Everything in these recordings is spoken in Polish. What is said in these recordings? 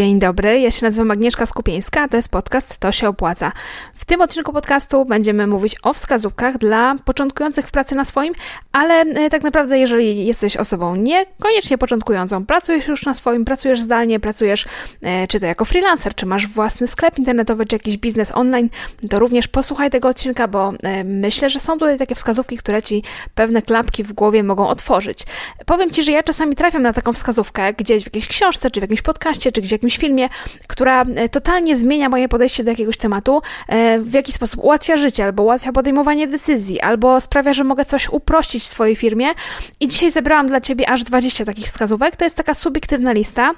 Dzień dobry, ja się nazywam Agnieszka Skupieńska, a to jest podcast To się opłaca. W tym odcinku podcastu będziemy mówić o wskazówkach dla początkujących w pracy na swoim, ale e, tak naprawdę jeżeli jesteś osobą niekoniecznie początkującą, pracujesz już na swoim, pracujesz zdalnie, pracujesz e, czy to jako freelancer, czy masz własny sklep internetowy, czy jakiś biznes online, to również posłuchaj tego odcinka, bo e, myślę, że są tutaj takie wskazówki, które Ci pewne klapki w głowie mogą otworzyć. Powiem Ci, że ja czasami trafiam na taką wskazówkę gdzieś w jakiejś książce, czy w jakimś podcaście, czy gdzieś w jakimś filmie, która totalnie zmienia moje podejście do jakiegoś tematu, w jaki sposób ułatwia życie, albo ułatwia podejmowanie decyzji, albo sprawia, że mogę coś uprościć w swojej firmie. I dzisiaj zebrałam dla Ciebie aż 20 takich wskazówek. To jest taka subiektywna lista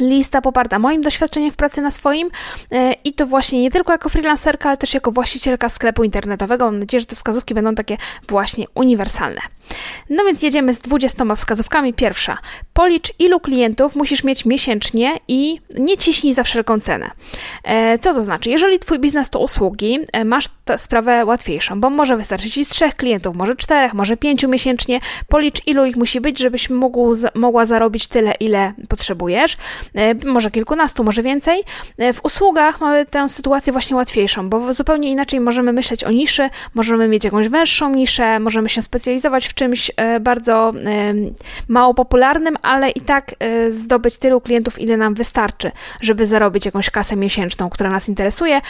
lista poparta moim doświadczeniem w pracy na swoim e, i to właśnie nie tylko jako freelancerka, ale też jako właścicielka sklepu internetowego. Mam nadzieję, że te wskazówki będą takie właśnie uniwersalne. No więc jedziemy z 20 wskazówkami. Pierwsza. Policz ilu klientów musisz mieć miesięcznie i nie ciśnij za wszelką cenę. E, co to znaczy? Jeżeli Twój biznes to usługi, e, masz sprawę łatwiejszą, bo może wystarczyć Ci trzech klientów, może czterech, może pięciu miesięcznie. Policz ilu ich musi być, żebyś mógł, mogła zarobić tyle, ile potrzebujesz. E, może kilkunastu, może więcej. W usługach mamy tę sytuację właśnie łatwiejszą, bo zupełnie inaczej możemy myśleć o niszy, możemy mieć jakąś węższą niszę, możemy się specjalizować w czymś bardzo mało popularnym, ale i tak e, zdobyć tylu klientów, ile nam wystarczy, żeby zarobić jakąś kasę miesięczną, która nas interesuje.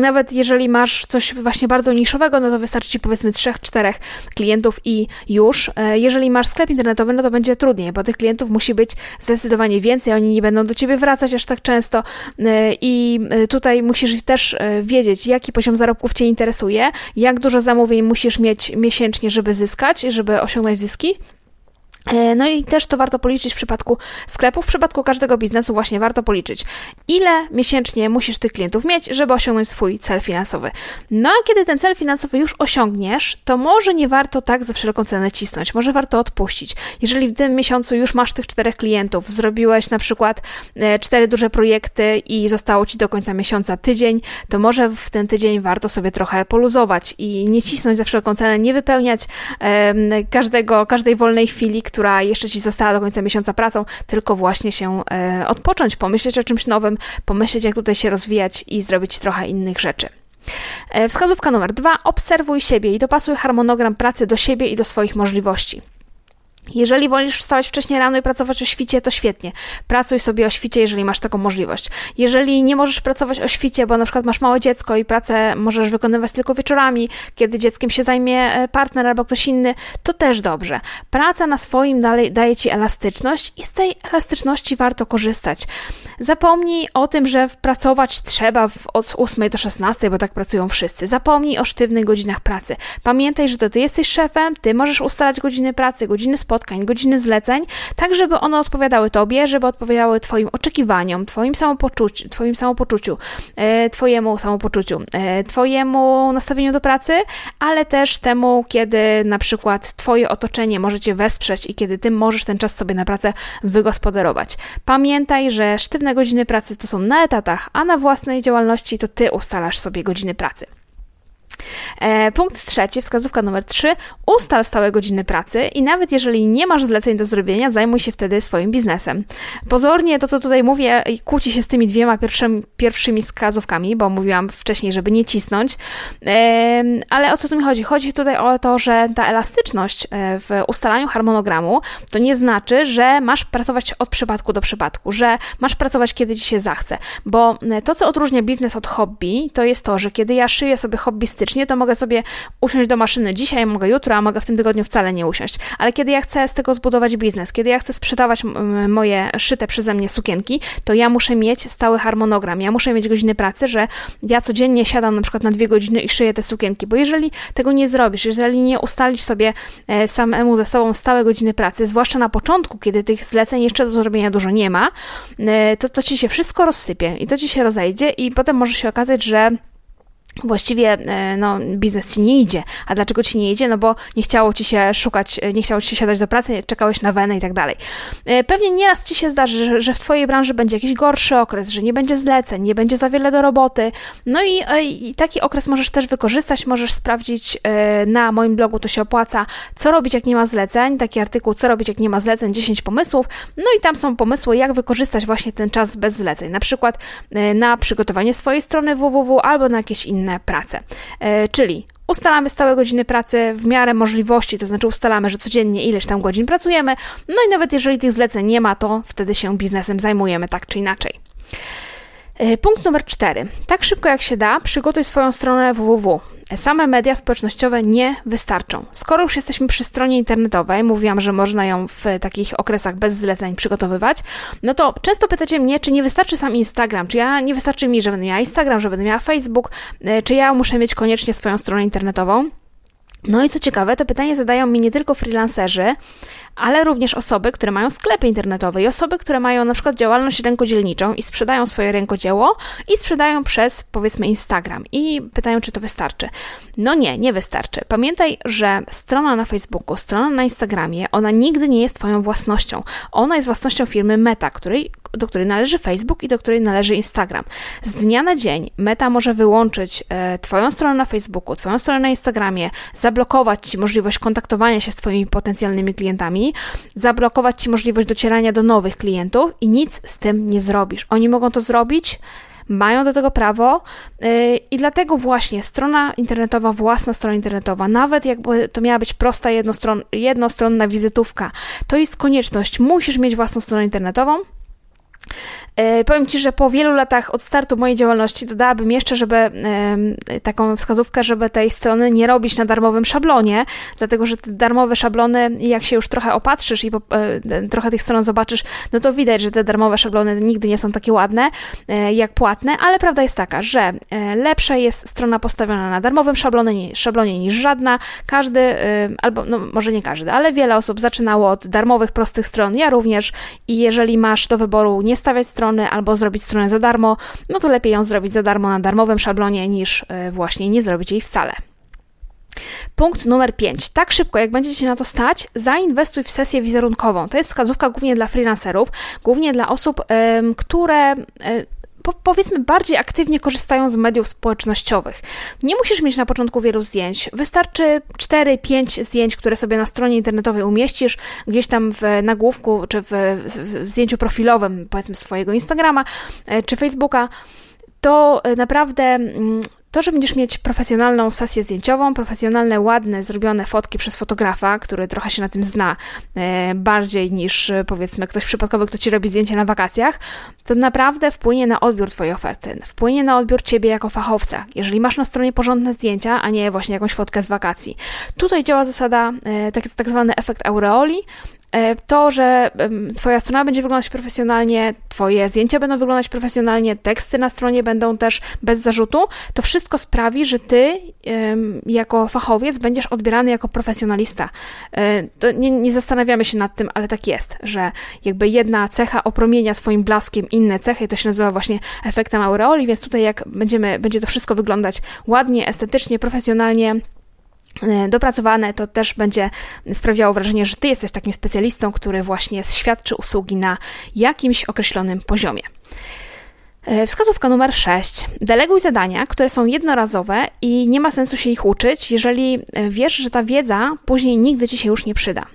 Nawet jeżeli masz coś właśnie bardzo niszowego, no to wystarczy ci powiedzmy 3-4 klientów i już. Jeżeli masz sklep internetowy, no to będzie trudniej, bo tych klientów musi być zdecydowanie więcej, oni nie będą do ciebie wracać aż tak często i tutaj musisz też wiedzieć, jaki poziom zarobków cię interesuje, jak dużo zamówień musisz mieć miesięcznie, żeby zyskać, żeby osiągnąć zyski. E, no i też to warto policzyć w przypadku sklepów, w przypadku każdego biznesu właśnie warto policzyć, ile miesięcznie musisz tych klientów mieć, żeby osiągnąć swój cel finansowy. No a kiedy ten cel finansowy już osiągniesz, to może nie warto tak za wszelką cenę cisnąć, może warto odpuścić. Jeżeli w tym miesiącu już masz tych czterech klientów, zrobiłeś na przykład e, cztery duże projekty i zostało Ci do końca miesiąca tydzień, to może w ten tydzień warto sobie trochę poluzować i nie cisnąć za wszelką cenę, nie wypełniać każdego, każdej wolnej chwili, która jeszcze ci została do końca miesiąca pracą, tylko właśnie się e, odpocząć, pomyśleć o czymś nowym, pomyśleć, jak tutaj się rozwijać i zrobić trochę innych rzeczy. E, wskazówka numer dwa: obserwuj siebie i dopasuj harmonogram pracy do siebie i do swoich możliwości. Jeżeli wolisz wstawać wcześniej rano i pracować o świcie, to świetnie. Pracuj sobie o świcie, jeżeli masz taką możliwość. Jeżeli nie możesz pracować o świcie, bo na przykład masz małe dziecko i pracę możesz wykonywać tylko wieczorami, kiedy dzieckiem się zajmie e, partner albo ktoś inny, to też dobrze. Praca na swoim dalej daje ci elastyczność i z tej elastyczności warto korzystać. Zapomnij o tym, że pracować trzeba od 8 do 16, bo tak pracują wszyscy. Zapomnij o sztywnych godzinach pracy. Pamiętaj, że to ty jesteś szefem, ty możesz ustalać godziny pracy, godziny spotkań, godziny zleceń, tak żeby one odpowiadały Tobie, żeby odpowiadały Twoim oczekiwaniom, Twoim samopoczuciu, twoim samopoczuciu e, Twojemu samopoczuciu, e, Twojemu nastawieniu do pracy, ale też temu, kiedy na przykład Twoje otoczenie może Cię wesprzeć i kiedy Ty możesz ten czas sobie na pracę wygospodarować. Pamiętaj, że sztywne godziny pracy to są na etatach, a na własnej działalności to Ty ustalasz sobie godziny pracy. E, punkt trzeci, wskazówka numer trzy. Ustal stałe godziny pracy i nawet jeżeli nie masz zleceń do zrobienia, zajmuj się wtedy swoim biznesem. Pozornie to, co tutaj mówię, kłóci się z tymi dwiema pierwszymi, pierwszymi wskazówkami, bo mówiłam wcześniej, żeby nie cisnąć. E, ale o co tu mi chodzi? Chodzi tutaj o to, że ta elastyczność e, w ustalaniu harmonogramu to nie znaczy, że masz pracować od przypadku do przypadku, że masz pracować kiedy ci się zachce, bo to, co odróżnia biznes od hobby, to jest to, że kiedy ja szyję sobie hobbystycznie, to mogę sobie usiąść do maszyny dzisiaj, mogę jutro, a mogę w tym tygodniu wcale nie usiąść. Ale kiedy ja chcę z tego zbudować biznes, kiedy ja chcę sprzedawać moje szyte przeze mnie sukienki, to ja muszę mieć stały harmonogram, ja muszę mieć godziny pracy, że ja codziennie siadam na przykład na dwie godziny i szyję te sukienki, bo jeżeli tego nie zrobisz, jeżeli nie ustalisz sobie e, samemu ze sobą stałe godziny pracy, zwłaszcza na początku, kiedy tych zleceń jeszcze do zrobienia dużo nie ma, e, to, to ci się wszystko rozsypie i to ci się rozejdzie i potem może się okazać, że właściwie e, no, biznes ci nie idzie. A dlaczego ci nie idzie? No bo nie chciało ci się szukać, e, nie chciało ci się siadać do pracy, czekałeś na wenę i tak dalej. E, pewnie nieraz ci się zdarzy, że, w twojej branży będzie jakiś gorszy okres, że nie będzie zleceń, nie będzie za wiele do roboty. No i, i taki okres możesz też wykorzystać, możesz sprawdzić na moim blogu, to się opłaca, co robić, jak nie ma zleceń. Taki artykuł, co robić, jak nie ma zleceń, 10 pomysłów. No i tam są pomysły, jak wykorzystać właśnie ten czas bez zleceń. Na przykład na przygotowanie swojej strony www albo na jakieś inne inne prace. E, czyli ustalamy stałe godziny pracy w miarę możliwości, to znaczy ustalamy, że codziennie ileś tam godzin pracujemy, no i nawet jeżeli tych zleceń nie ma, to wtedy się biznesem zajmujemy tak czy inaczej. E, punkt numer cztery. Tak szybko jak się da, przygotuj swoją stronę www. Same media społecznościowe nie wystarczą. Skoro już jesteśmy przy stronie internetowej, mówiłam, że można ją w takich okresach bez zleceń przygotowywać, no to często pytacie mnie, czy nie wystarczy sam Instagram, czy ja nie wystarczy mi, że będę miała Instagram, że będę miała Facebook, e, czy ja muszę mieć koniecznie swoją stronę internetową. No i co ciekawe, to pytanie zadają mi nie tylko freelancerzy, ale również osoby, które mają sklepy internetowe i osoby, które mają na przykład działalność rękodzielniczą i sprzedają swoje rękodzieło i sprzedają przez powiedzmy Instagram i pytają, czy to wystarczy. No nie, nie wystarczy. Pamiętaj, że strona na Facebooku, strona na Instagramie, ona nigdy nie jest Twoją własnością. Ona jest własnością firmy Meta, której, do której należy Facebook i do której należy Instagram. Z dnia na dzień Meta może wyłączyć e, Twoją stronę na Facebooku, Twoją stronę na Instagramie, zablokować Ci możliwość kontaktowania się z Twoimi potencjalnymi klientami zablokować ci możliwość docierania do nowych klientów i nic z tym nie zrobisz. Oni mogą to zrobić, mają do tego prawo yy, i dlatego właśnie strona internetowa, własna strona internetowa, nawet jakby to miała być prosta jednostron, jednostronna wizytówka, to jest konieczność. Musisz mieć własną stronę internetową, powiem Ci, że po wielu latach od startu mojej działalności dodałabym jeszcze, żeby taką wskazówkę, żeby tej strony nie robić na darmowym szablonie, dlatego że te darmowe szablony, jak się już trochę opatrzysz i e, trochę tych stron zobaczysz, no to widać, że te darmowe szablony nigdy nie są takie ładne e, jak płatne, ale prawda jest taka, że lepsza jest strona postawiona na darmowym szablonie, szablonie niż żadna. Każdy, albo no może nie każdy, ale wiele osób zaczynało od darmowych, prostych stron, ja również i jeżeli masz do wyboru nie stawiać strony albo zrobić stronę za darmo, no to lepiej ją zrobić za darmo na darmowym szablonie niż e, właśnie nie zrobić jej wcale. Punkt numer 5. Tak szybko, jak będziecie na to stać, zainwestuj w sesję wizerunkową. To jest wskazówka głównie dla freelancerów, głównie dla osób, które e, po, powiedzmy bardziej aktywnie korzystają z mediów społecznościowych. Nie musisz mieć na początku wielu zdjęć. Wystarczy 4-5 zdjęć, które sobie na stronie internetowej umieścisz, gdzieś tam w nagłówku czy w, w zdjęciu profilowym, powiedzmy swojego Instagrama e, czy Facebooka to e, naprawdę mm, to, że będziesz mieć profesjonalną sesję zdjęciową, profesjonalne, ładne, zrobione fotki przez fotografa, który trochę się na tym zna, e, bardziej niż e, powiedzmy ktoś przypadkowy, kto ci robi zdjęcie na wakacjach, to naprawdę wpłynie na odbiór Twojej oferty, wpłynie na odbiór Ciebie jako fachowca. Jeżeli masz na stronie porządne zdjęcia, a nie właśnie jakąś fotkę z wakacji. Tutaj działa zasada, e, tak, tak zwany efekt aureoli, to, że Twoja strona będzie wyglądać profesjonalnie, Twoje zdjęcia będą wyglądać profesjonalnie, teksty na stronie będą też bez zarzutu, to wszystko sprawi, że Ty jako fachowiec będziesz odbierany jako profesjonalista. E, nie, nie zastanawiamy się nad tym, ale tak jest, że jakby jedna cecha opromienia swoim blaskiem inne cechy, to się nazywa właśnie efektem aureoli, więc tutaj jak będziemy, będzie to wszystko wyglądać ładnie, estetycznie, profesjonalnie, E, dopracowane, to też będzie sprawiało wrażenie, że ty jesteś takim specjalistą, który właśnie świadczy usługi na jakimś określonym poziomie. E, wskazówka numer 6. Deleguj zadania, które są jednorazowe i nie ma sensu się ich uczyć, jeżeli e, wiesz, że ta wiedza później nigdy ci się już nie przyda.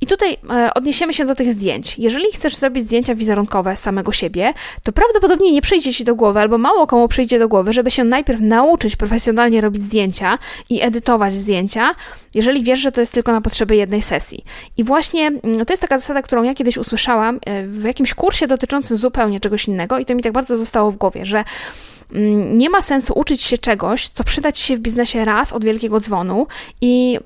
I tutaj e, odniesiemy się do tych zdjęć. Jeżeli chcesz zrobić zdjęcia wizerunkowe samego siebie, to prawdopodobnie nie przyjdzie ci do głowy, albo mało komu przyjdzie do głowy, żeby się najpierw nauczyć profesjonalnie robić zdjęcia i edytować zdjęcia, jeżeli wiesz, że to jest tylko na potrzeby jednej sesji. I właśnie mm, to jest taka zasada, którą ja kiedyś usłyszałam w jakimś kursie dotyczącym zupełnie czegoś innego i to mi tak bardzo zostało w głowie, że mm, nie ma sensu uczyć się czegoś, co przyda ci się w biznesie raz od wielkiego dzwonu i e,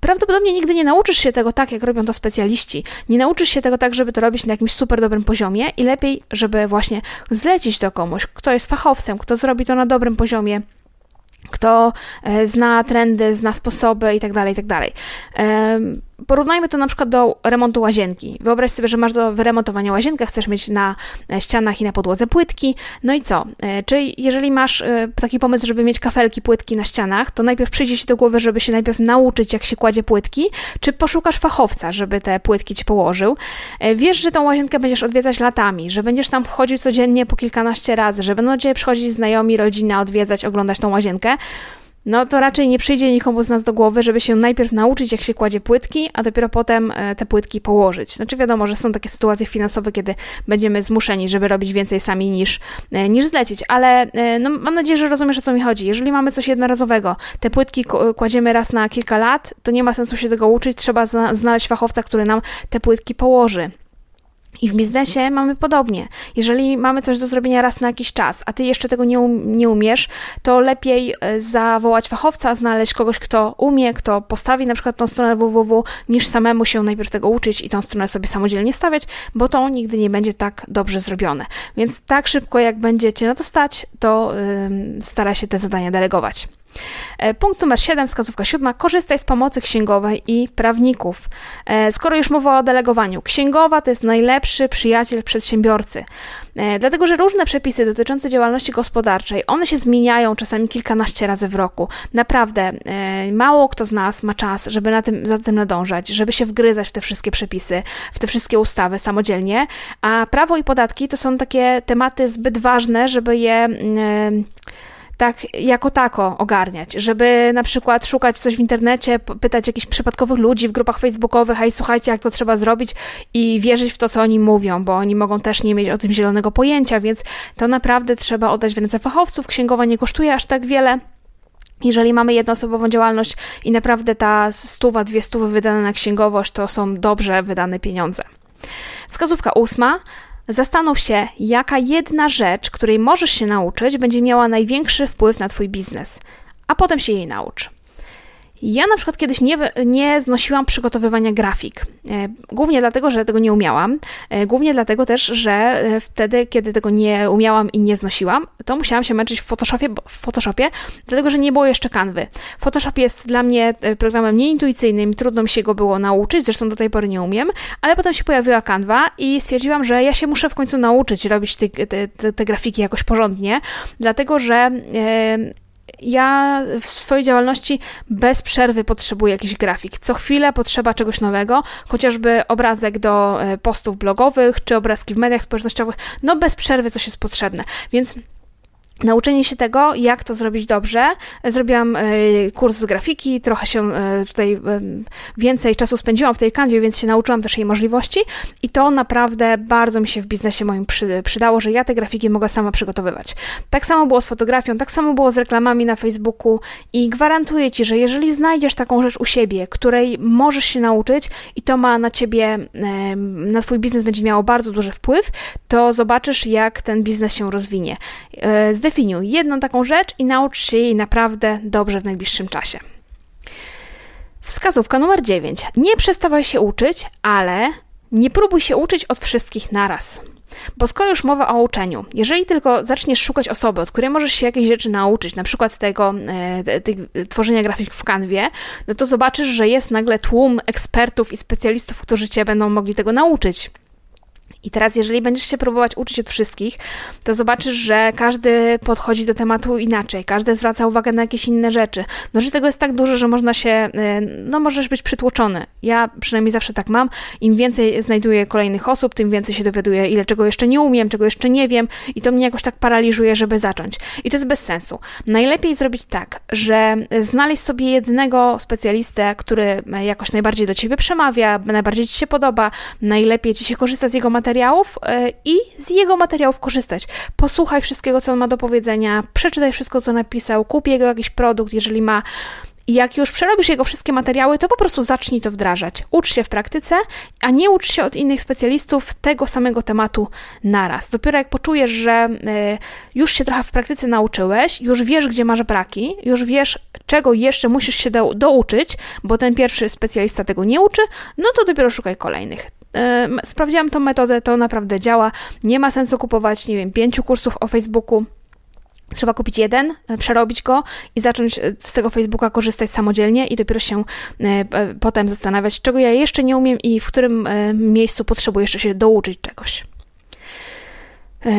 prawdopodobnie nigdy nie nauczysz się tego tak, jak robią to specjaliści. Nie nauczysz się tego tak, żeby to robić na jakimś super dobrym poziomie i lepiej, żeby właśnie zlecić to komuś, kto jest fachowcem, kto zrobi to na dobrym poziomie, kto e, zna trendy, zna sposoby itd., tak itd. Porównajmy to na przykład do remontu łazienki. Wyobraź sobie, że masz do wyremontowania łazienkę, chcesz mieć na e, ścianach i na podłodze płytki. No i co? E, czy jeżeli masz e, taki pomysł, żeby mieć kafelki, płytki na ścianach, to najpierw przyjdzie ci do głowy, żeby się najpierw nauczyć, jak się kładzie płytki, czy poszukasz fachowca, żeby te płytki ci położył. Wiesz, że tą łazienkę będziesz odwiedzać latami, że będziesz tam wchodził codziennie po kilkanaście razy, że będą ciebie przychodzić znajomi, rodzina, odwiedzać, oglądać tą łazienkę no to raczej nie przyjdzie nikomu z nas do głowy, żeby się najpierw nauczyć, jak się kładzie płytki, a dopiero potem e, te płytki położyć. Znaczy wiadomo, że są takie sytuacje finansowe, kiedy będziemy zmuszeni, żeby robić więcej sami niż, e, niż zlecić, ale e, no, mam nadzieję, że rozumiesz, o co mi chodzi. Jeżeli mamy coś jednorazowego, te płytki kładziemy raz na kilka lat, to nie ma sensu się tego uczyć, trzeba znaleźć fachowca, który nam te płytki położy. I w biznesie mamy podobnie. Jeżeli mamy coś do zrobienia raz na jakiś czas, a ty jeszcze tego nie, um, nie umiesz, to lepiej e, zawołać fachowca, znaleźć kogoś, kto umie, kto postawi na przykład tą stronę www, niż samemu się najpierw tego uczyć i tą stronę sobie samodzielnie stawiać, bo to nigdy nie będzie tak dobrze zrobione. Więc tak szybko, jak będziecie na to stać, to yy, stara się te zadania delegować. E, punkt numer 7, wskazówka siódma. Korzystaj z pomocy księgowej i prawników. E, skoro już mowa o delegowaniu, księgowa to jest najlepszy przyjaciel przedsiębiorcy. E, dlatego, że różne przepisy dotyczące działalności gospodarczej, one się zmieniają czasami kilkanaście razy w roku. Naprawdę, mało kto z nas ma czas, żeby na tym, za tym nadążać, żeby się wgryzać w te wszystkie przepisy, w te wszystkie ustawy samodzielnie, a prawo i podatki to są takie tematy zbyt ważne, żeby je tak jako tako ogarniać, żeby na przykład szukać coś w internecie, pytać jakichś przypadkowych ludzi w grupach facebookowych, hej, słuchajcie, jak to trzeba zrobić i wierzyć w to, co oni mówią, bo oni mogą też nie mieć o tym zielonego pojęcia, więc to naprawdę trzeba oddać w ręce fachowców. Księgowa nie kosztuje aż tak wiele. Jeżeli mamy jednoosobową działalność i naprawdę ta stuwa, dwie stówy wydane na księgowość, to są dobrze wydane pieniądze. Wskazówka ósma. Zastanów się, jaka jedna rzecz, której możesz się nauczyć, będzie miała największy wpływ na Twój biznes, a potem się jej naucz. Ja na przykład kiedyś nie, nie znosiłam przygotowywania grafik. E, głównie dlatego, że tego nie umiałam. E, głównie dlatego też, że e, wtedy, kiedy tego nie umiałam i nie znosiłam, to musiałam się męczyć w Photoshopie, w Photoshopie dlatego że nie było jeszcze kanwy. Photoshop jest dla mnie programem nieintuicyjnym, trudno mi się go było nauczyć, zresztą do tej pory nie umiem, ale potem się pojawiła kanwa i stwierdziłam, że ja się muszę w końcu nauczyć robić te, te, te, te grafiki jakoś porządnie, dlatego że ja w swojej działalności bez przerwy potrzebuję jakiś grafik. Co chwilę potrzeba czegoś nowego, chociażby obrazek do e, postów blogowych czy obrazki w mediach społecznościowych. No bez przerwy coś jest potrzebne. Więc Nauczenie się tego, jak to zrobić dobrze. Zrobiłam e, kurs z grafiki, trochę się e, tutaj e, więcej czasu spędziłam w tej kanwie, więc się nauczyłam też jej możliwości i to naprawdę bardzo mi się w biznesie moim przydało, że ja te grafiki mogę sama przygotowywać. Tak samo było z fotografią, tak samo było z reklamami na Facebooku i gwarantuję Ci, że jeżeli znajdziesz taką rzecz u siebie, której możesz się nauczyć i to ma na Ciebie, na Twój biznes będzie miało bardzo duży wpływ, to zobaczysz, jak ten biznes się rozwinie zdefiniuj jedną taką rzecz i naucz się jej naprawdę dobrze w najbliższym czasie. Wskazówka numer 9. Nie przestawaj się uczyć, ale nie próbuj się uczyć od wszystkich naraz. Bo skoro już mowa o uczeniu, jeżeli tylko zaczniesz szukać osoby, od której możesz się jakieś rzeczy nauczyć, na przykład tego, e, tworzenia grafik w kanwie, no to zobaczysz, że jest nagle tłum ekspertów i specjalistów, którzy cię będą mogli tego nauczyć. I teraz, jeżeli będziesz się próbować uczyć od wszystkich, to zobaczysz, że każdy podchodzi do tematu inaczej, każdy zwraca uwagę na jakieś inne rzeczy. No, że tego jest tak dużo, że można się, e, no, możesz być przytłoczony. Ja przynajmniej zawsze tak mam. Im więcej znajduję kolejnych osób, tym więcej się dowiaduję, ile czego jeszcze nie umiem, czego jeszcze nie wiem, i to mnie jakoś tak paraliżuje, żeby zacząć. I to jest bez sensu. Najlepiej zrobić tak, że znaleźć sobie jednego specjalistę, który jakoś najbardziej do ciebie przemawia, najbardziej ci się podoba, najlepiej ci się korzysta z jego materiału materiałów e, i z jego materiałów korzystać. Posłuchaj wszystkiego, co on ma do powiedzenia, przeczytaj wszystko, co napisał, kup jego jakiś produkt, jeżeli ma jak już przerobisz jego wszystkie materiały, to po prostu zacznij to wdrażać. Ucz się w praktyce, a nie ucz się od innych specjalistów tego samego tematu naraz. Dopiero jak poczujesz, że e, już się trochę w praktyce nauczyłeś, już wiesz, gdzie masz braki, już wiesz, czego jeszcze musisz się do, douczyć, bo ten pierwszy specjalista tego nie uczy, no to dopiero szukaj kolejnych. Sprawdziłam tą metodę, to naprawdę działa. Nie ma sensu kupować, nie wiem, pięciu kursów o Facebooku Trzeba kupić jeden, przerobić go i zacząć z tego Facebooka korzystać samodzielnie i dopiero się potem zastanawiać, czego ja jeszcze nie umiem i w którym miejscu potrzebuję jeszcze się douczyć czegoś.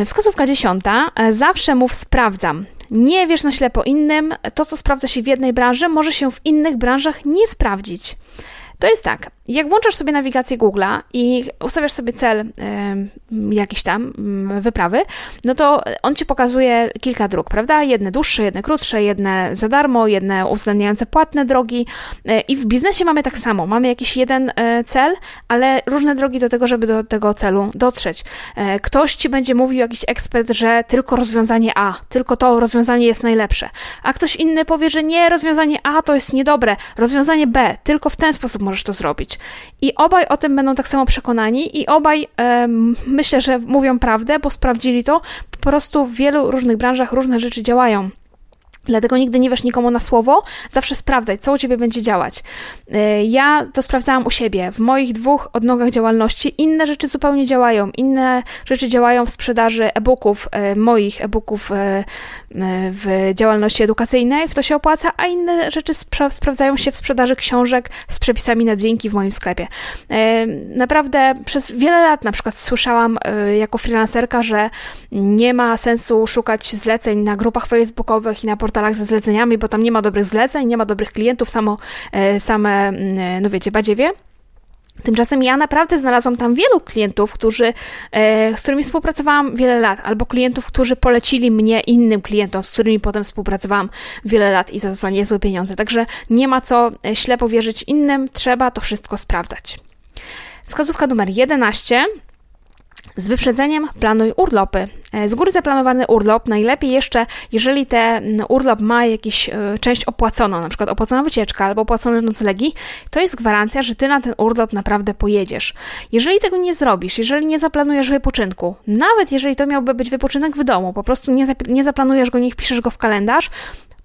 Wskazówka dziesiąta. Zawsze mów sprawdzam. Nie wiesz na ślepo innym, to co sprawdza się w jednej branży, może się w innych branżach nie sprawdzić. To jest tak, jak włączasz sobie nawigację Google'a i ustawiasz sobie cel y, jakiś tam y, wyprawy, no to on ci pokazuje kilka dróg, prawda? Jedne dłuższe, jedne krótsze, jedne za darmo, jedne uwzględniające płatne drogi. Y, I w biznesie mamy tak samo. Mamy jakiś jeden y, cel, ale różne drogi do tego, żeby do tego celu dotrzeć. Y, ktoś ci będzie mówił, jakiś ekspert, że tylko rozwiązanie A, tylko to rozwiązanie jest najlepsze. A ktoś inny powie, że nie, rozwiązanie A to jest niedobre, rozwiązanie B, tylko w ten sposób możesz to zrobić. I obaj o tym będą tak samo przekonani, i obaj myślę, że mówią prawdę, bo sprawdzili to. Po prostu w wielu różnych branżach różne rzeczy działają. Dlatego nigdy nie wiesz nikomu na słowo, zawsze sprawdzaj, co u ciebie będzie działać. E, ja to sprawdzałam u siebie. W moich dwóch odnogach działalności inne rzeczy zupełnie działają. Inne rzeczy działają w sprzedaży e-booków, e, moich e-booków e, w działalności edukacyjnej, w to się opłaca, a inne rzeczy spra sprawdzają się w sprzedaży książek z przepisami na drinki w moim sklepie. Naprawdę przez wiele lat na przykład słyszałam jako freelancerka, że nie ma sensu szukać zleceń na grupach facebookowych i na portalach portalach ze zleceniami, bo tam nie ma dobrych zleceń, nie ma dobrych klientów, samo, e, same, mm, no wiecie, badziewie. Tymczasem ja naprawdę znalazłam tam wielu klientów, którzy, e, z którymi współpracowałam wiele lat, albo klientów, którzy polecili mnie innym klientom, z którymi potem współpracowałam wiele lat i to za niezłe pieniądze. Także nie ma co e, ślepo wierzyć innym, trzeba to wszystko sprawdzać. Wskazówka numer 11 z wyprzedzeniem planuj urlopy. E, z góry zaplanowany urlop, najlepiej jeszcze, jeżeli ten urlop ma jakąś e, część opłaconą, na przykład opłacona wycieczka albo opłacone noclegi, to jest gwarancja, że ty na ten urlop naprawdę pojedziesz. Jeżeli tego nie zrobisz, jeżeli nie zaplanujesz wypoczynku, nawet jeżeli to miałby być wypoczynek w domu, po prostu nie, nie zaplanujesz go, nie wpiszesz go w kalendarz,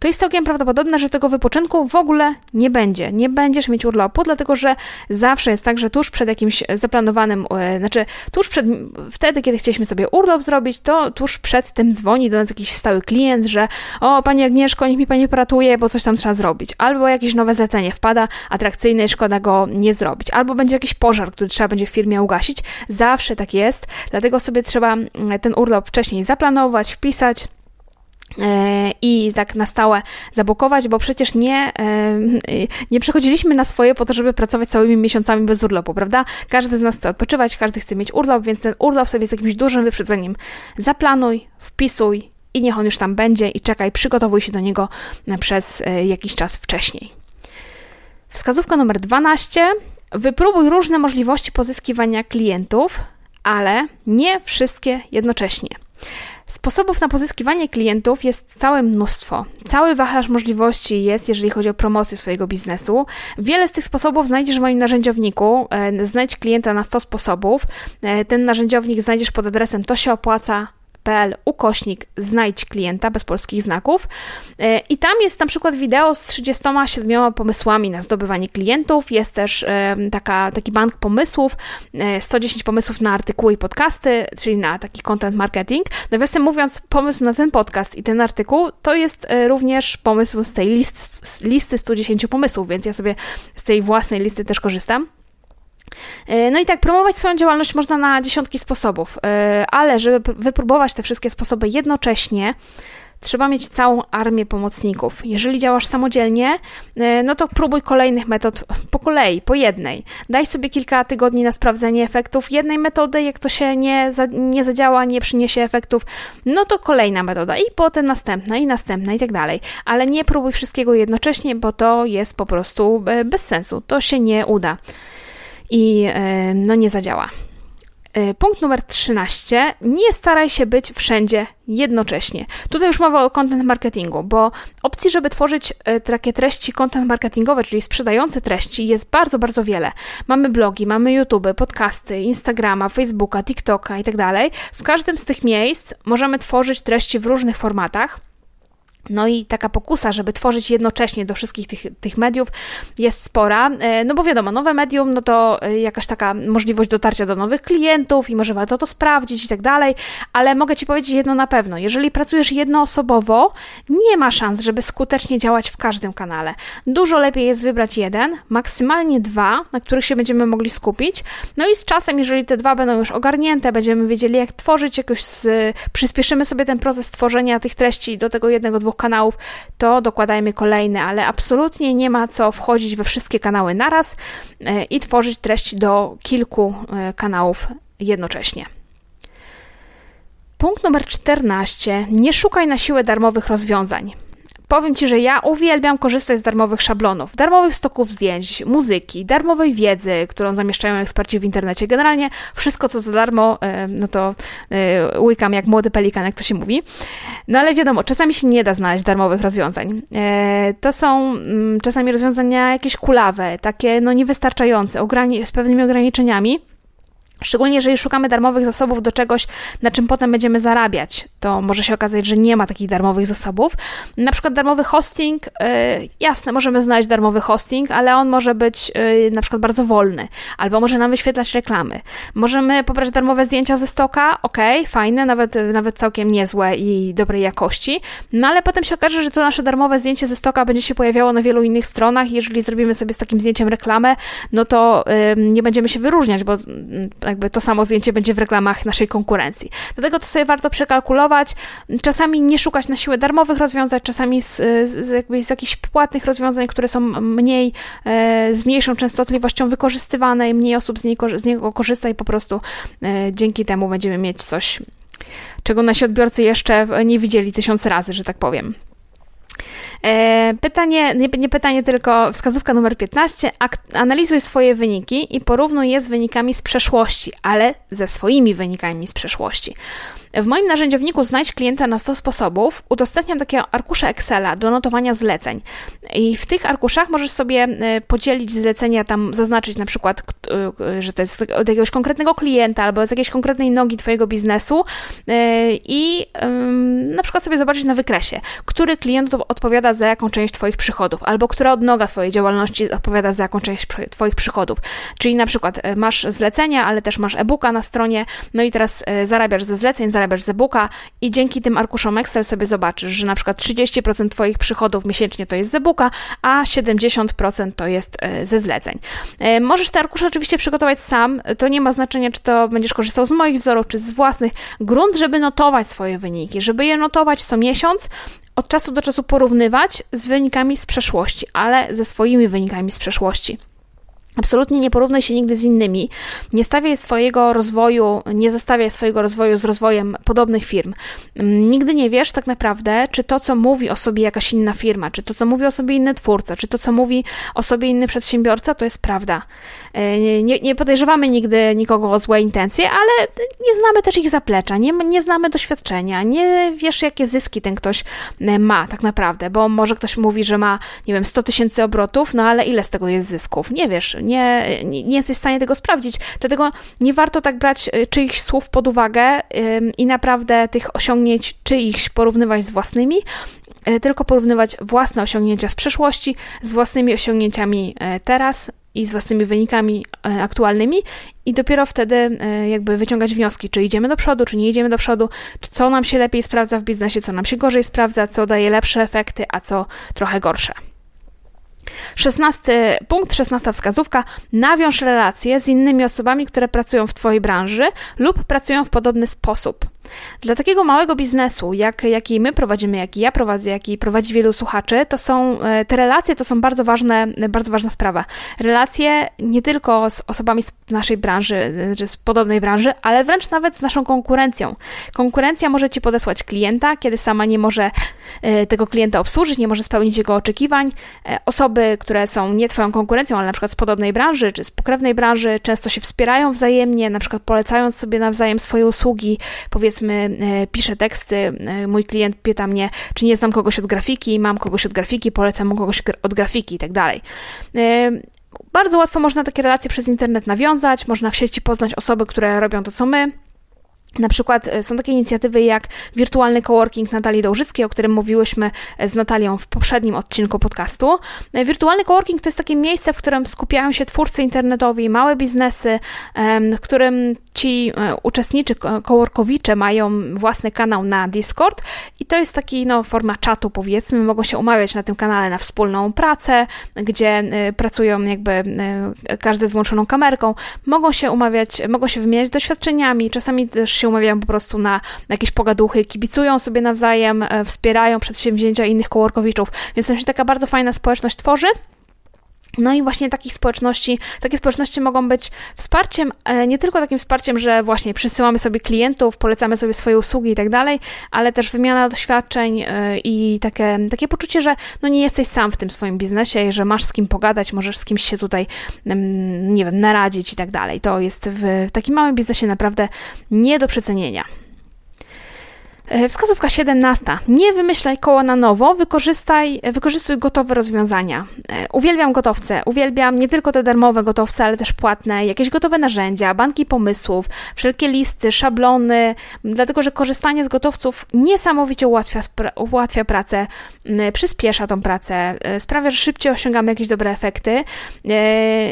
to jest całkiem prawdopodobne, że tego wypoczynku w ogóle nie będzie. Nie będziesz mieć urlopu, dlatego że zawsze jest tak, że tuż przed jakimś zaplanowanym, e, znaczy tuż przed, wtedy, kiedy chcieliśmy sobie urlop zrobić, to tuż przed tym dzwoni do nas jakiś stały klient, że o, Pani Agnieszko, niech mi Pani poratuje, bo coś tam trzeba zrobić. Albo jakieś nowe zlecenie wpada atrakcyjne i szkoda go nie zrobić. Albo będzie jakiś pożar, który trzeba będzie w firmie ugasić. Zawsze tak jest, dlatego sobie trzeba mm, ten urlop wcześniej zaplanować, wpisać, i tak na stałe zablokować, bo przecież nie, e, nie przychodziliśmy na swoje po to, żeby pracować całymi miesiącami bez urlopu, prawda? Każdy z nas chce odpoczywać, każdy chce mieć urlop, więc ten urlop sobie z jakimś dużym wyprzedzeniem zaplanuj, wpisuj i niech on już tam będzie i czekaj, przygotowuj się do niego przez e, jakiś czas wcześniej. Wskazówka numer 12. Wypróbuj różne możliwości pozyskiwania klientów, ale nie wszystkie jednocześnie. Sposobów na pozyskiwanie klientów jest całe mnóstwo. Cały wachlarz możliwości jest, jeżeli chodzi o promocję swojego biznesu. Wiele z tych sposobów znajdziesz w moim narzędziowniku. E, znajdź klienta na 100 sposobów. E, ten narzędziownik znajdziesz pod adresem to się opłaca pl ukośnik znajdź klienta bez polskich znaków e, i tam jest na przykład wideo z 37 pomysłami na zdobywanie klientów, jest też e, taka, taki bank pomysłów, 110 e, pomysłów na artykuły i podcasty, czyli na taki content marketing. Nawiasem mówiąc, pomysł na ten podcast i ten artykuł to jest również pomysł z tej listy, listy 110 pomysłów, więc ja sobie z tej własnej listy też korzystam. E, no i tak, promować swoją działalność można na dziesiątki sposobów, e, ale żeby wypróbować te wszystkie sposoby jednocześnie, trzeba mieć całą armię pomocników. Jeżeli działasz samodzielnie, e, no to próbuj kolejnych metod po kolei, po jednej. Daj sobie kilka tygodni na sprawdzenie efektów jednej metody, jak to się nie, za, nie zadziała, nie przyniesie efektów, no to kolejna metoda i potem następna i następna i tak dalej. Ale nie próbuj wszystkiego jednocześnie, bo to jest po prostu bez sensu. To się nie uda i e, no nie zadziała. E, punkt numer 13. Nie staraj się być wszędzie jednocześnie. Tutaj już mowa o content marketingu, bo opcji, żeby tworzyć e, takie treści content marketingowe, czyli sprzedające treści, jest bardzo, bardzo wiele. Mamy blogi, mamy YouTube, podcasty, Instagrama, Facebooka, TikToka itd. Tak w każdym z tych miejsc możemy tworzyć treści w różnych formatach No i taka pokusa, żeby tworzyć jednocześnie do wszystkich tych, tych mediów jest spora, e, no bo wiadomo, nowe medium, no to e, jakaś taka możliwość dotarcia do nowych klientów i może warto to sprawdzić i tak dalej, ale mogę Ci powiedzieć jedno na pewno, jeżeli pracujesz jednoosobowo, nie ma szans, żeby skutecznie działać w każdym kanale. Dużo lepiej jest wybrać jeden, maksymalnie dwa, na których się będziemy mogli skupić, no i z czasem, jeżeli te dwa będą już ogarnięte, będziemy wiedzieli jak tworzyć, jakoś z, przyspieszymy sobie ten proces tworzenia tych treści do tego jednego, dwóch kanałów, to dokładajmy kolejne, ale absolutnie nie ma co wchodzić we wszystkie kanały naraz e, i tworzyć treści do kilku e, kanałów jednocześnie. Punkt numer 14. Nie szukaj na siłę darmowych rozwiązań. Powiem Ci, że ja uwielbiam korzystać z darmowych szablonów, darmowych stoków zdjęć, muzyki, darmowej wiedzy, którą zamieszczają eksperci w internecie. Generalnie wszystko, co za darmo, e, no to e, łykam jak młody pelikan, jak to się mówi. No ale wiadomo, czasami się nie da znaleźć darmowych rozwiązań. E, to są mm, czasami rozwiązania jakieś kulawe, takie no niewystarczające, z pewnymi ograniczeniami. Szczególnie jeżeli szukamy darmowych zasobów do czegoś, na czym potem będziemy zarabiać, to może się okazać, że nie ma takich darmowych zasobów. Na przykład darmowy hosting, yy, jasne, możemy znaleźć darmowy hosting, ale on może być yy, na przykład bardzo wolny, albo może nam wyświetlać reklamy. Możemy pobrać darmowe zdjęcia ze stoka, ok, fajne, nawet, nawet całkiem niezłe i dobrej jakości, no ale potem się okaże, że to nasze darmowe zdjęcie ze stoka będzie się pojawiało na wielu innych stronach. Jeżeli zrobimy sobie z takim zdjęciem reklamę, no to nie będziemy się wyróżniać, bo jakby to samo zdjęcie będzie w reklamach naszej konkurencji. Dlatego to sobie warto przekalkulować. Czasami nie szukać na siłę darmowych rozwiązań, czasami z, z, jakby z jakichś płatnych rozwiązań, które są mniej, e, z mniejszą częstotliwością wykorzystywane i mniej osób z, niej, z niego korzysta i po prostu e, dzięki temu będziemy mieć coś, czego nasi odbiorcy jeszcze nie widzieli tysiąc razy, że tak powiem. E, pytanie, nie, nie pytanie, tylko wskazówka numer 15. Analizuj swoje wyniki i porównuj je z wynikami z przeszłości, ale ze swoimi wynikami z przeszłości. W moim narzędziowniku Znajdź klienta na 100 sposobów udostępniam takie arkusze Excela do notowania zleceń. I w tych arkuszach możesz sobie e, podzielić zlecenia, tam zaznaczyć na przykład, e, że to jest od jakiegoś konkretnego klienta albo z jakiejś konkretnej nogi Twojego biznesu e, i na przykład sobie zobaczyć na wykresie, który klient odpowiada za jaką część Twoich przychodów, albo która odnoga Twojej działalności odpowiada za jaką część Twoich przychodów. Czyli na przykład masz zlecenia, ale też masz e-booka na stronie, no i teraz zarabiasz ze zleceń, zarabiasz zarabiasz z e-booka i dzięki tym arkuszom Excel sobie zobaczysz, że na przykład 30% Twoich przychodów miesięcznie to jest z e-booka, a 70% to jest e, ze zleceń. E, możesz te arkusze oczywiście przygotować sam, to nie ma znaczenia, czy to będziesz korzystał z moich wzorów, czy z własnych. Grunt, żeby notować swoje wyniki, żeby je notować co miesiąc, od czasu do czasu porównywać z wynikami z przeszłości, ale ze swoimi wynikami z przeszłości. Absolutnie nie porównaj się nigdy z innymi. Nie stawiaj swojego rozwoju, nie zestawiaj swojego rozwoju z rozwojem podobnych firm. Mm, nigdy nie wiesz tak naprawdę, czy to, co mówi o sobie jakaś inna firma, czy to, co mówi o sobie inny twórca, czy to, co mówi o sobie inny przedsiębiorca, to jest prawda. E, nie, nie podejrzewamy nigdy nikogo o złe intencje, ale nie znamy też ich zaplecza, nie, nie znamy doświadczenia, nie wiesz, jakie zyski ten ktoś ma tak naprawdę, bo może ktoś mówi, że ma, nie wiem, 100 tysięcy obrotów, no ale ile z tego jest zysków? Nie wiesz, nie, nie, jesteś w stanie tego sprawdzić. Dlatego nie warto tak brać y, czyichś słów pod uwagę i naprawdę tych osiągnięć czyichś porównywać z własnymi, y, tylko porównywać własne osiągnięcia z przeszłości z własnymi osiągnięciami y, teraz i z własnymi wynikami aktualnymi i dopiero wtedy jakby wyciągać wnioski, czy idziemy do przodu, czy nie idziemy do przodu, czy co nam się lepiej sprawdza w biznesie, co nam się gorzej sprawdza, co daje lepsze efekty, a co trochę gorsze. 16 punkt, 16 wskazówka. Nawiąż relacje z innymi osobami, które pracują w Twojej branży lub pracują w podobny sposób. Dla takiego małego biznesu, jak, jaki my prowadzimy, jaki ja prowadzę, jaki prowadzi wielu słuchaczy, to są e, te relacje to są bardzo ważne, bardzo ważna sprawa. Relacje nie tylko z osobami z naszej branży, e, czy z podobnej branży, ale wręcz nawet z naszą konkurencją. Konkurencja może ci podesłać klienta, kiedy sama nie może e, tego klienta obsłużyć, nie może spełnić jego oczekiwań. Osoby, które są nie twoją konkurencją, ale na przykład z podobnej branży, czy z pokrewnej branży, często się wspierają wzajemnie, na przykład polecając sobie nawzajem swoje usługi, powiedzmy powiedzmy e, piszę teksty, e, mój klient pyta mnie, czy nie znam kogoś od grafiki, mam kogoś od grafiki, polecam mu kogoś od grafiki i tak dalej. E, bardzo łatwo można takie relacje przez internet nawiązać, można w sieci poznać osoby, które robią to, co my, Na przykład są takie inicjatywy jak wirtualny coworking Natalii Dołżyckiej, o którym mówiłyśmy z Natalią w poprzednim odcinku podcastu. Wirtualny coworking to jest takie miejsce, w którym skupiają się twórcy internetowi, małe biznesy, w którym ci uczestniczy coworkowicze mają własny kanał na Discord i to jest taki no, forma czatu powiedzmy, mogą się umawiać na tym kanale na wspólną pracę, gdzie pracują jakby każdy z włączoną kamerką, mogą się umawiać, mogą się wymieniać doświadczeniami, czasami też się umawiają po prostu na, jakieś pogaduchy, kibicują sobie nawzajem, e, wspierają przedsięwzięcia innych kołorkowiczów, więc tam się taka bardzo fajna społeczność tworzy. No i właśnie takich społeczności, takie społeczności mogą być wsparciem, e, nie tylko takim wsparciem, że właśnie przysyłamy sobie klientów, polecamy sobie swoje usługi i tak dalej, ale też wymiana doświadczeń e, i takie, takie poczucie, że no nie jesteś sam w tym swoim biznesie, że masz z kim pogadać, możesz z kimś się tutaj, nie wiem, naradzić i tak dalej. To jest w takim małym biznesie naprawdę nie do przecenienia. E, wskazówka 17. Nie wymyślaj koła na nowo, wykorzystaj, wykorzystuj gotowe rozwiązania. E, uwielbiam gotowce, uwielbiam nie tylko te darmowe gotowce, ale też płatne, jakieś gotowe narzędzia, banki pomysłów, wszelkie listy, szablony, dlatego że korzystanie z gotowców niesamowicie ułatwia, ułatwia pracę, przyspiesza tą pracę, e, sprawia, że szybciej osiągamy jakieś dobre efekty.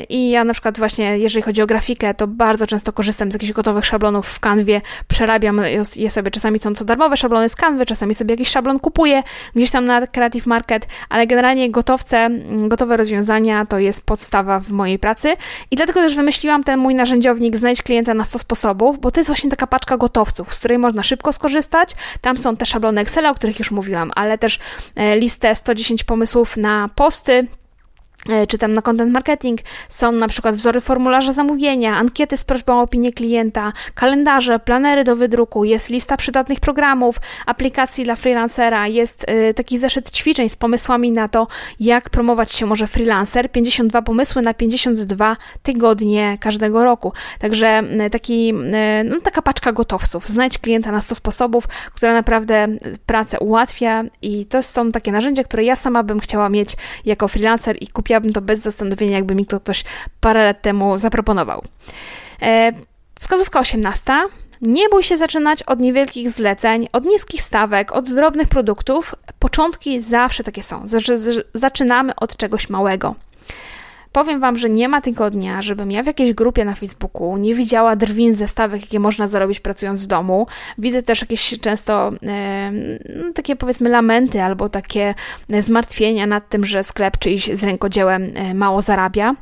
I ja na przykład właśnie, jeżeli chodzi o grafikę, to bardzo często korzystam z jakichś gotowych szablonów w kanwie, przerabiam je sobie, czasami są co darmowe, szablony z kanwy, czasami sobie jakiś szablon kupuję gdzieś tam na Creative Market, ale generalnie gotowce, mm, gotowe rozwiązania to jest podstawa w mojej pracy i dlatego też wymyśliłam ten mój narzędziownik Znajdź klienta na 100 sposobów, bo to jest właśnie taka paczka gotowców, z której można szybko skorzystać. Tam są te szablony Excela, o których już mówiłam, ale też e, listę 110 pomysłów na posty, czy tam na content marketing są na przykład wzory formularza zamówienia, ankiety z prośbą o opinię klienta, kalendarze, planery do wydruku, jest lista przydatnych programów, aplikacji dla freelancera, jest e, taki zeszyt ćwiczeń z pomysłami na to, jak promować się może freelancer, 52 pomysły na 52 tygodnie każdego roku. Także taki, no, taka paczka gotowców. Znajdź klienta na 100 sposobów, która naprawdę pracę ułatwia i to są takie narzędzia, które ja sama bym chciała mieć jako freelancer i kupić kupiłabym to bez zastanowienia, jakby mi to ktoś parę lat temu zaproponował. E, wskazówka 18. Nie bój się zaczynać od niewielkich zleceń, od niskich stawek, od drobnych produktów. Początki zawsze takie są. Zaczynamy od czegoś małego. Powiem Wam, że nie ma tygodnia, żebym ja w jakiejś grupie na Facebooku nie widziała drwin ze stawek, jakie można zarobić pracując z domu. Widzę też jakieś często e, takie powiedzmy lamenty albo takie zmartwienia nad tym, że sklep czyjś z rękodziełem e, mało zarabia.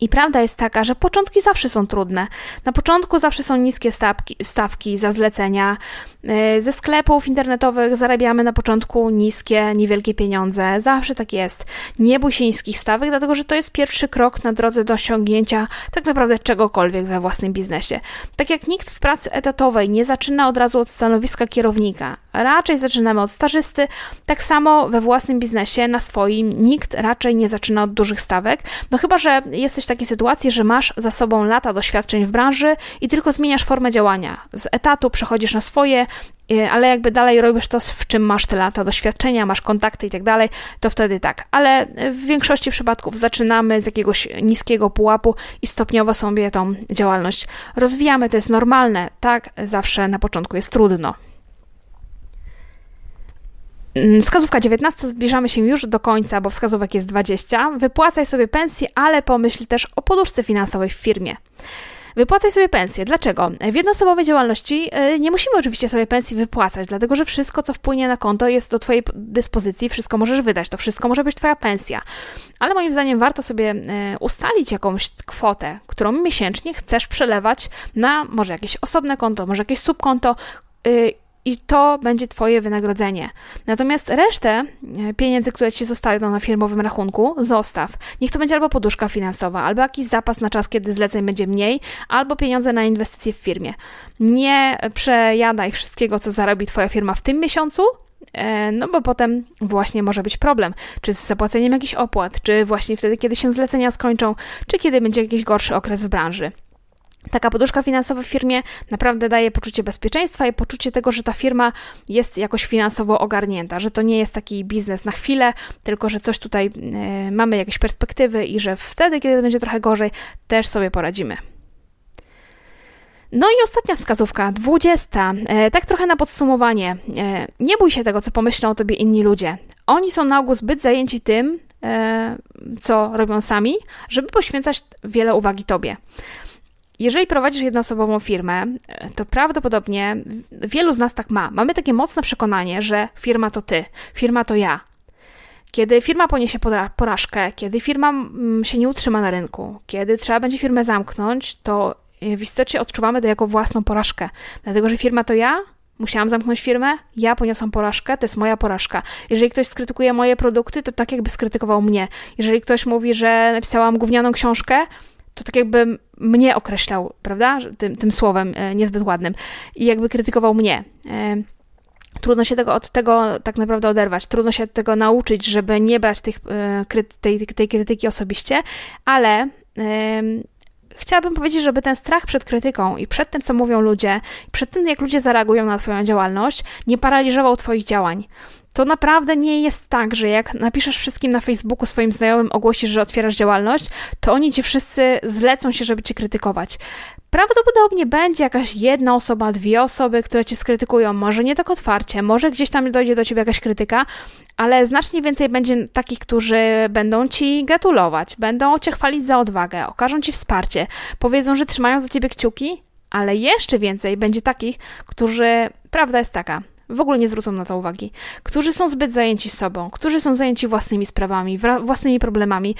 I prawda jest taka, że początki zawsze są trudne. Na początku zawsze są niskie stawki, stawki za zlecenia. E, ze sklepów internetowych zarabiamy na początku niskie, niewielkie pieniądze. Zawsze tak jest. Nie bój się niskich stawek, dlatego że to jest pierwszy krok na drodze do osiągnięcia tak naprawdę czegokolwiek we własnym biznesie. Tak jak nikt w pracy etatowej nie zaczyna od razu od stanowiska kierownika, raczej zaczynamy od stażysty, tak samo we własnym biznesie, na swoim, nikt raczej nie zaczyna od dużych stawek. No chyba, że jesteś w takiej sytuacji, że masz za sobą lata doświadczeń w branży i tylko zmieniasz formę działania. Z etatu przechodzisz na swoje, y, ale jakby dalej robisz to, w czym masz te lata doświadczenia, masz kontakty i tak dalej, to wtedy tak. Ale w większości przypadków zaczynamy z jakiegoś niskiego pułapu i stopniowo sobie tą działalność rozwijamy. To jest normalne, tak? Zawsze na początku jest trudno. Mm, wskazówka 19, zbliżamy się już do końca, bo wskazówek jest 20. Wypłacaj sobie pensję, ale pomyśl też o poduszce finansowej w firmie. Wypłacaj sobie pensję. Dlaczego? W jednoosobowej działalności e, nie musimy oczywiście sobie pensji wypłacać, dlatego że wszystko, co wpłynie na konto, jest do Twojej dyspozycji, wszystko możesz wydać, to wszystko może być Twoja pensja. Ale moim zdaniem warto sobie e, ustalić jakąś kwotę, którą miesięcznie chcesz przelewać na może jakieś osobne konto, może jakieś subkonto y, i to będzie Twoje wynagrodzenie. Natomiast resztę e, pieniędzy, które Ci zostają na firmowym rachunku, zostaw. Niech to będzie albo poduszka finansowa, albo jakiś zapas na czas, kiedy zleceń będzie mniej, albo pieniądze na inwestycje w firmie. Nie przejadaj wszystkiego, co zarobi Twoja firma w tym miesiącu, e, no bo potem właśnie może być problem, czy z zapłaceniem jakichś opłat, czy właśnie wtedy, kiedy się zlecenia skończą, czy kiedy będzie jakiś gorszy okres w branży. Taka poduszka finansowa w firmie naprawdę daje poczucie bezpieczeństwa i poczucie tego, że ta firma jest jakoś finansowo ogarnięta, że to nie jest taki biznes na chwilę, tylko że coś tutaj y, mamy jakieś perspektywy i że wtedy, kiedy będzie trochę gorzej, też sobie poradzimy. No i ostatnia wskazówka, dwudziesta. E, tak trochę na podsumowanie. E, nie bój się tego, co pomyślą o tobie inni ludzie. Oni są na ogół zbyt zajęci tym, co robią sami, żeby poświęcać wiele uwagi tobie. Jeżeli prowadzisz jednoosobową firmę, to prawdopodobnie wielu z nas tak ma. Mamy takie mocne przekonanie, że firma to ty, firma to ja. Kiedy firma poniesie porażkę, kiedy firma mm, się nie utrzyma na rynku, kiedy trzeba będzie firmę zamknąć, to w istocie odczuwamy to jako własną porażkę. Dlatego, że firma to ja, musiałam zamknąć firmę, ja poniosłam porażkę, to jest moja porażka. Jeżeli ktoś skrytykuje moje produkty, to tak jakby skrytykował mnie. Jeżeli ktoś mówi, że napisałam gównianą książkę, to tak jakby mnie określał, prawda, tym, tym słowem e, niezbyt ładnym i jakby krytykował mnie. E, trudno się tego, od tego tak naprawdę oderwać, trudno się tego nauczyć, żeby nie brać tych, e, tej, tej krytyki osobiście, ale chciałabym powiedzieć, żeby ten strach przed krytyką i przed tym, co mówią ludzie, przed tym, jak ludzie zareagują na Twoją działalność, nie paraliżował Twoich działań. To naprawdę nie jest tak, że jak napiszesz wszystkim na Facebooku swoim znajomym, ogłosisz, że otwierasz działalność, to oni ci wszyscy zlecą się, żeby cię krytykować. Prawdopodobnie będzie jakaś jedna osoba, dwie osoby, które cię skrytykują, może nie tak otwarcie, może gdzieś tam dojdzie do ciebie jakaś krytyka, ale znacznie więcej będzie takich, którzy będą ci gratulować, będą cię chwalić za odwagę, okażą ci wsparcie, powiedzą, że trzymają za ciebie kciuki, ale jeszcze więcej będzie takich, którzy, prawda jest taka, w ogóle nie zwrócą na to uwagi, którzy są zbyt zajęci sobą, którzy są zajęci własnymi sprawami, własnymi problemami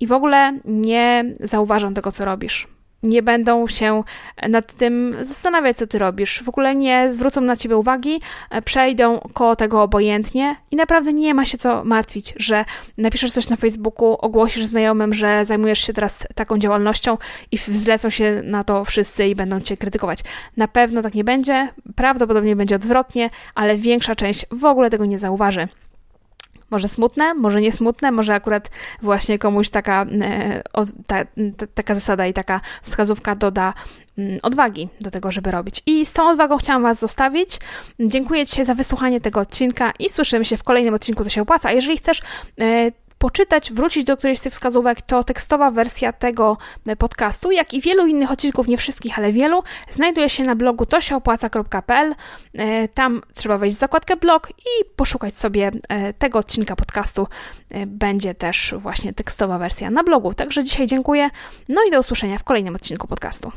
i w ogóle nie zauważą tego, co robisz nie będą się nad tym zastanawiać, co ty robisz. W ogóle nie zwrócą na ciebie uwagi, e, przejdą koło tego obojętnie i naprawdę nie ma się co martwić, że napiszesz coś na Facebooku, ogłosisz znajomym, że zajmujesz się teraz taką działalnością i zlecą się na to wszyscy i będą cię krytykować. Na pewno tak nie będzie, prawdopodobnie będzie odwrotnie, ale większa część w ogóle tego nie zauważy. Może smutne, może nie smutne, może akurat właśnie komuś taka, e, ta, taka zasada i taka wskazówka doda mm, odwagi do tego, żeby robić. I z tą odwagą chciałam Was zostawić. Dziękuję Ci za wysłuchanie tego odcinka i słyszymy się w kolejnym odcinku, to się opłaca. A jeżeli chcesz e, poczytać, wrócić do którejś z tych wskazówek, to tekstowa wersja tego podcastu, jak i wielu innych odcinków, nie wszystkich, ale wielu, znajduje się na blogu tosiaopłaca.pl. E, tam trzeba wejść w zakładkę blog i poszukać sobie e, tego odcinka podcastu. E, będzie też właśnie tekstowa wersja na blogu. Także dzisiaj dziękuję, no i do usłyszenia w kolejnym odcinku podcastu.